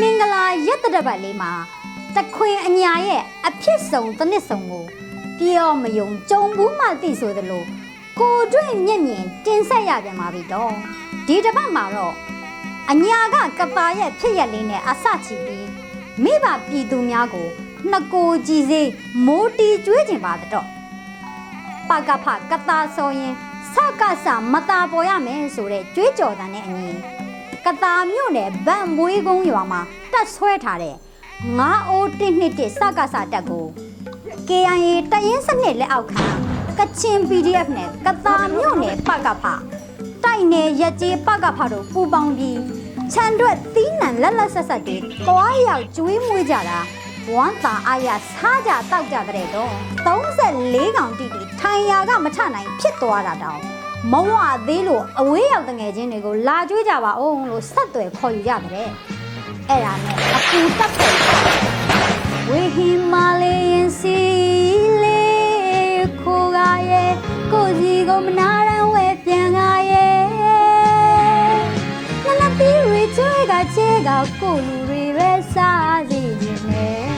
မင်္ဂလာရက်တတပတ်လေးမှာတခွင်အညာရဲ့အဖြစ်ဆုံးတစ်နှစ်ဆုံးကိုပြောမယုံကြုံဘူးမှသိဆိုသလိုကိုတွေ့မျက်မြင်တင်ဆက်ရပြန်ပါပြီတော့ဒီတစ်ပတ်မှာတော့အညာကကပါရဲ့ဖြစ်ရက်လေးနဲ့အစချီပြီးမိဘပြည်သူများကိုနှစ်ကိုကြည်စေမိုးတီကျွေးကျင်ပါတော့ပကဖကတာဆိုရင်စကစမတာပေါ်ရမယ်ဆိုတဲ့ကြွေးကြော်တန်တဲ့အညီ ကတာမြို့နယ်ဗန်မွေးကုန်းရွာမှာတက်ဆွဲထားတဲ့ငါးအိုးတစ်နှစ်တစ်စကစတက်ကို KIA တရင်စနစ်လက်အောက်ခံကချင် PDF နဲ့ကတာမြို့နယ်ပကဖတိုက်နယ်ရက်ကျေးပကဖတို့ပူပေါင်းပြီးခြံတွက်သီးနှံလက်လက်ဆက်ဆက်တွေတွားရောက်ကျွေးမွေးကြတာဝမ်းသာအားရစားကြတောက်ကြတဲ့တော့34កောင်တိတိထိုင်ရာကမထနိုင်ဖြစ်သွားတာတောင် မဝသေးလို့အဝေးရောက်တငယ်ချင်းတွေကိုလာကြွေးကြပါအောင်လို့ဆက်သွယ်ခေါ်ယူကြတဲ့အဲ့ဒါနဲ့အပူတက်တယ်ဝေဟင်မာလေးရင်စီလေးခိုးကရဲ့ကိုစီကိုမနာရန်ဝဲပြန်ကရဲ့နနတီရီချွေကချေကကိုလူတွေပဲစားစီခြင်းနဲ့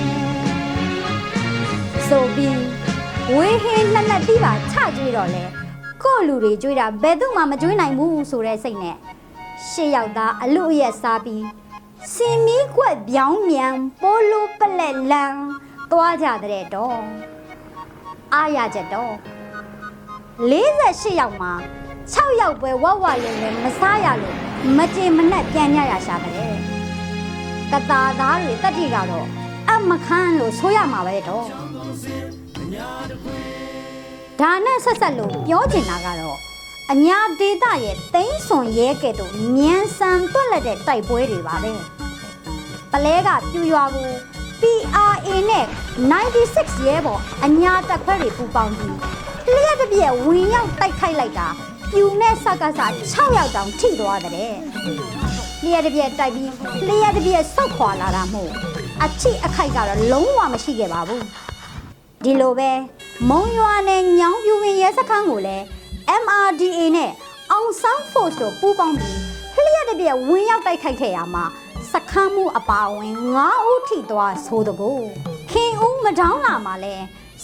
ဆိုပြီးဝေဟင်နှစ်နှစ်တီးပါချကြွေးတော့လေကို လူတွေကြွေးတာဘယ်သူမှမကြွေးနိုင်ဘူးဆိုတဲ့စိတ်နဲ့ရှေ့ရောက်သားအလူအရက်စားပြီးစင်မီကွက်ပြောင်းမြန်ပိုလိုပလက်လန်သွားကြတဲ့တော့အားရချက်တော့48ရောက်မှာ6ရောက်ပွဲဝဝလင်းလည်းမစားရလို့မကြေမနက်ပြန်ညရရှာတဲ့ကတာသားတွေတက်တိကတော့အမခန်းလို့ဆိုရမှာပဲတော့ ဒါနဲ့ဆက်ဆက်လို့ပြောချင်တာကတော့အညာဒေတာရဲ့သိန်းစွန်ရဲကဲ့သို့မြန်ဆန်တွက်လက်တဲ့တိုက်ပွဲတွေပါပဲပလဲကပြူရွာကို PRA နဲ့96ရဲဘော်အညာတက်ခွဲတွေပူပေါင်းပြီးလျှက်တစ်ပြက်ဝင်ရောက်တိုက်ခိုက်လိုက်တာပြူနဲ့ဆက်ကစား6ယောက်တောင်ထိသွားတဲ့လျှက်တစ်ပြက်တိုက်ပြီးလျှက်တစ်ပြက်ဆုတ်ခွာလာတာမို့အချိအခိုက်ကတော့လုံးဝမရှိခဲ့ပါဘူး ဒီလိုပဲမုံရွာနဲ့ညောင်ပြူဝင်ရဲစခန်းကိုလည်း MRDA နဲ့အောင်ဆန်း Force တို့ပူးပေါင်းပြီးလျှက်တစ်ပြက်ဝင်ရောက်တိုက်ခိုက်ခဲ့ရမှာစခန်းမှုအပါအဝင်9ဦးထိသွားဆိုတကူခင်ဦးမတောင်းလာမှာလဲ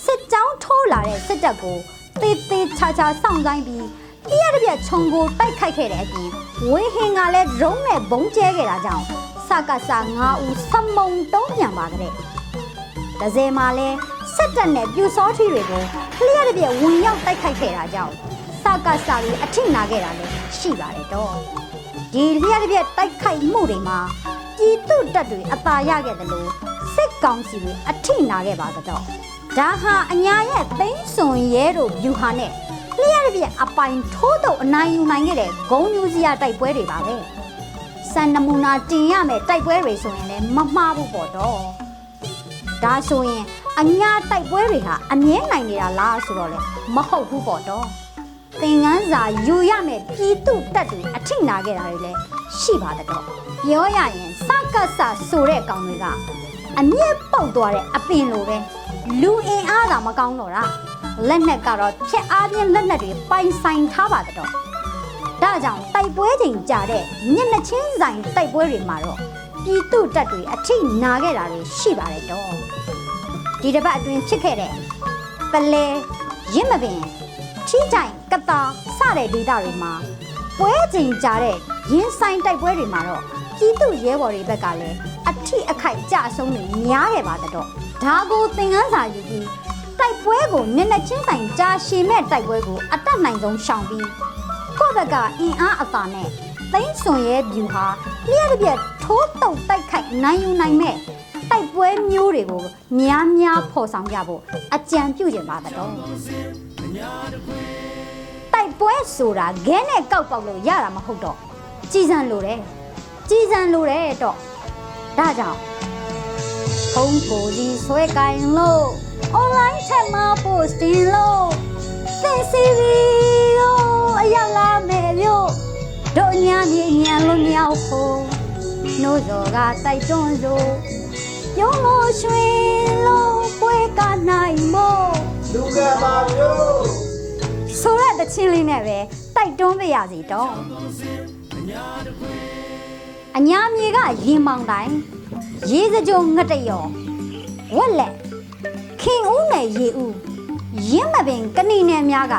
စစ်ကြောင်းထိုးလာတဲ့စစ်တပ်ကိုတေးသေးချာချာစောင့်ဆိုင်ပြီးလျှက်တစ်ပြက်ခြုံကိုတိုက်ခိုက်ခဲ့တဲ့အပြင်ဝေဟင်ကလည်းဒရုန်းနဲ့ဘုံကျဲခဲ့တာကြောင့်စကစ9ဦးစမုံတုံးပြန်ပါကြတဲ့ဒဇယ်မှာလဲ စက်တက်နဲ့ပြူစောထီတွေကိုလျှက်တစ်ပြက်ဝင်ရောက်တိုက်ခိုက်ခဲ့တာကြောင့်စကားစာတွေအထိနာခဲ့တာလည်းရှိပါတယ်တော့ဒီလျှက်တစ်ပြက်တိုက်ခိုက်မှုတွေမှာပြည်သူတပ်တွေအသာရခဲ့တယ်လို့စစ်ကောင်စီတွေအထိနာခဲ့ပါတော့ဒါဟာအညာရဲ့သိန်းစွန်ရဲတို့ဗျူဟာနဲ့လျှက်တစ်ပြက်အပိုင်ထိုးတော့အနိုင်ယူနိုင်ခဲ့တဲ့ဂုံညူစရာတိုက်ပွဲတွေပါပဲစံနမူနာတင်ရမယ်တိုက်ပွဲတွေဆိုရင်လည်းမမှားဘူးပေါ့တော့ဒါဆိုရင် အညာတိုက်ပွဲတွေဟာအမြဲနိုင်နေတာလားဆိုတော့လေမဟုတ်ဘူးပေါ့တော့သင်ငန်းစာယူရမယ်ပြည်သူတက်တွေအထိနာခဲ့တာတွေလည်းရှိပါတော့ပြောရရင်စကတ်ဆဆိုတဲ့ကောင်တွေကအမြင့်ပုတ်သွားတဲ့အပင်လိုပဲလူအင်အားသာမကောင်းတော့တာလက်နက်ကတော့ဖြက်အားပြင်းလက်နက်တွေပိုင်ဆိုင်ထားပါတော့ဒါကြောင့်တိုက်ပွဲချိန်ကြာတဲ့မျက်နှချင်းဆိုင်တိုက်ပွဲတွေမှာတော့ပြည်သူတပ်တွေအထိနာခဲ့တာတွေရှိပါတယ်တော့ ဒီတစ်ပတ်အတွင်းဖြစ်ခဲ့တဲ့ပလဲရင့်မပင်ထီးကြိုင်ကတာစတဲ့ဒေသတွေမှာပွဲချိန်ကြတဲ့ရင်းဆိုင်တိုက်ပွဲတွေမှာတော့ပြည်သူရဲဘော်တွေဘက်ကလည်းအထိအခိုက်ကြအဆုံးတွေများခဲ့ပါတော့ဒါကိုသင်ခန်းစာယူပြီးတိုက်ပွဲကိုမျက်နှာချင်းဆိုင်ကြာရှည်မဲ့တိုက်ပွဲကိုအတက်နိုင်ဆုံးရှောင်ပြီးကိုယ့်ဘက်ကအင်အားအသာနဲ့သိန်းစွန်ရဲ့ဗျူဟာလျှက်တစ်ပြက်ထိုးတုပ်တိုက်ခိုက်နိုင်ယူနိုင်မဲ့ တိုက်ပွဲမျိုးတွေကိုများများဖော်ဆောင်ကြဖို့အကြံပြုကြပါတော့တိုက်ပွဲဆိုတာခဲနဲ့ကောက်ပေါက်လို့ရတာမဟုတ်တော့ကြည်စံလိုတယ်ကြည်စံလိုတယ်တော့ဒါကြောင့်ဖုန်းကိုကြီးဆွဲကင်လို့ online ထက်မှာ posting လို့သင်စီဗီကိုအရောက်လာမယ်မြို့တို့ညာမြေညာလို့မြောက်ဖို့နှိုးစော်ကတိုက်တွန်းစို့ ပြုံးလို့ရွှင်လို့ပွဲကနိုင်မို့လူကပါမျိုးဆိုတဲ့တချင်းလေးနဲ့ပဲတိုက်တွန်းပေးရစီတော့အညာမြေကရင်မောင်တိုင်းရေစကြုံငတ်တရောဝက်လက်ခင်ဦးနယ်ရေဦးရင်းမပင်ကဏီနယ်များက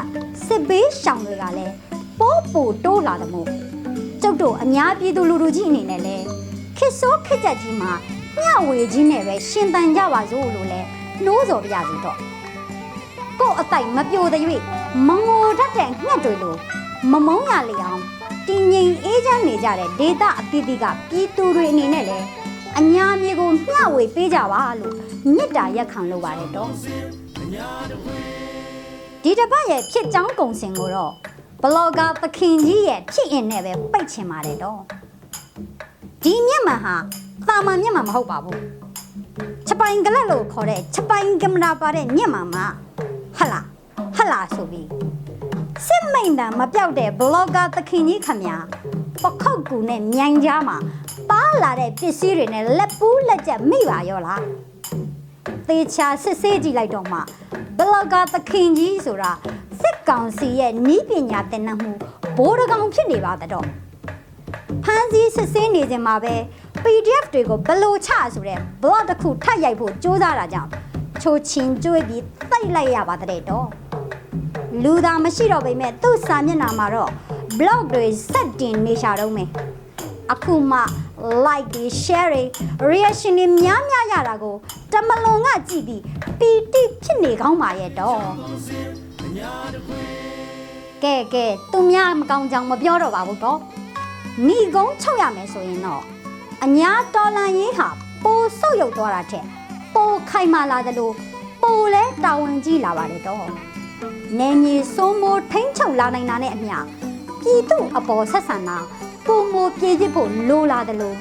စစ်ဘေးရှောင်တွေကလည်းပိုးပူတိုးလာတယ်မို့ကျုပ်တို့အများပြည်သူလူထုကြီးအနေနဲ့လဲခစ်ဆိုးခစ်ကြက်ကြီးမှာ မျှဝေကြီးနဲ့ပဲရှင်တန်ကြပါစို့လို့လဲနှိုးစော်ပြရစီတော့ကို့အတိုက်မပြိုတဲ့၍မငိုတတ်တဲ့ငှက်တွေလိုမမုန်းရလေအောင်တင်းငိမ်အေးချမ်းနေကြတဲ့ဒေတာအသီးသီးကပြည်သူတွေအနေနဲ့လည်းအညာမြေကိုမျှဝေပေးကြပါလို့မေတ္တာရက်ခံလိုပါတယ်တော့ဒီတစ်ပတ်ရဲ့ဖြစ်ချောင်းကုံစင်ကိုတော့ဘလော့ဂါသခင်ကြီးရဲ့ဖြစ်ရင်နဲ့ပဲပိတ်ချင်ပါတယ်တော့ဒီမျက်မှန်ဟာ တာမန်မျက်မှန်မဟုတ်ပါဘူးချက်ပိုင်ကလတ်လို့ခေါ်တဲ့ချက်ပိုင်ကင်မရာပါတဲ့ညက်မှာမဟလာဟလာဆိုပြီးစစ်မိန်တံမပြောက်တဲ့ဘလော့ဂါသခင်ကြီးခမညာပခောက်ကူနဲ့မြိုင်ကြားမှာပါလာတဲ့ပစ္စည်းတွေနဲ့လက်ပူးလက်ချက်မိပါရောလားသေချာစစ်ဆေးကြည့်လိုက်တော့မှဘလော့ဂါသခင်ကြီးဆိုတာစစ်ကောင်စီရဲ့နီးပညာသင်တတ်မှုဘိုးတကောင်ဖြစ်နေပါတော့ဖမ်းဆီးစစ်ဆေးနေခြင်းမှာပဲ PDF တွေကိုဘလို့ချဆိုတဲ့ blog တစ်ခုထပ်ရိုက်ဖို့ကြိုးစားတာကြောင့်ချိုချင်းကျွေးပြီးတိတ်လိုက်ရပါတဲ့တော့လူသာမရှိတော့ပေမဲ့သူ့စာမျက်နှာမှာတော့ blog တွေစက်တင်နေရှာတော့မယ်အခုမှ like တွေ share တွေ reaction တွေများများရတာကိုတမလွန်ကကြည့်ပြီးပီတိဖြစ်နေကောင်းပါရဲ့တော့ကဲကဲသူများမကောင်းကြောင်မပြောတော့ပါဘူးတော့မိကုန်းချုပ်ရမယ်ဆိုရင်တော့ အညာတော်လန်ရေးဟာပိုဆုတ်ယုတ်သွားတာတဲ့ပိုခိုင်မာလာသလိုပိုလဲတာဝန်ကြီးလာပါတယ်တော့နေမြေစိုးမိုးထိမ့်ချုပ်လာနိုင်တာနဲ့အမျှပြည်သူအပေါ်ဆက်ဆံတာပုံမပြေပြစ်ဖို့လိုလာသလို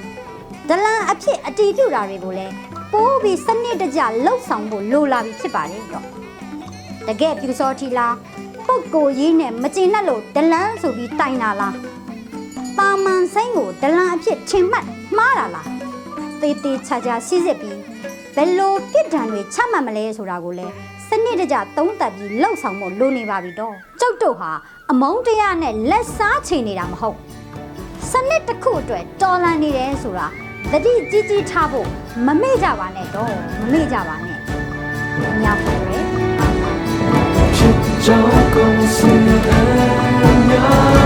ဒလန်အဖြစ်အတီးပြူတာတွေကိုလည်းပိုးပြီးစနစ်တကျလှုပ်ဆောင်ဖို့လိုလာပြီဖြစ်ပါတယ်တော့တကယ်ပြူစောထီလားပုတ်ကိုရေးနဲ့မကျင်နဲ့လို့ဒလန်ဆိုပြီးတိုင်တာလားပါမန်ဆိုင်ကိုဒလန်အဖြစ်ထင်မှတ် မှားတာလားတေးသေးချာချာစီးစစ်ပြီးဘယ်လိုပြစ်ဒဏ်တွေချမှတ်မလဲဆိုတာကိုလည်းစနစ်တကျသုံးသပ်ပြီးလှုပ်ဆောင်ဖို့လိုနေပါပြီတော့ကျုပ်တို့ဟာအမုန်းတရားနဲ့လက်စားချေနေတာမဟုတ်စနစ်တစ်ခုအတွက်တော်လန်နေတယ်ဆိုတာသတိကြီးကြီးထားဖို့မမေ့ကြပါနဲ့တော့မမေ့ကြပါနဲ့ညဖို့ရယ်ဖြစ်ကြောင်းကုန်စင်အညာ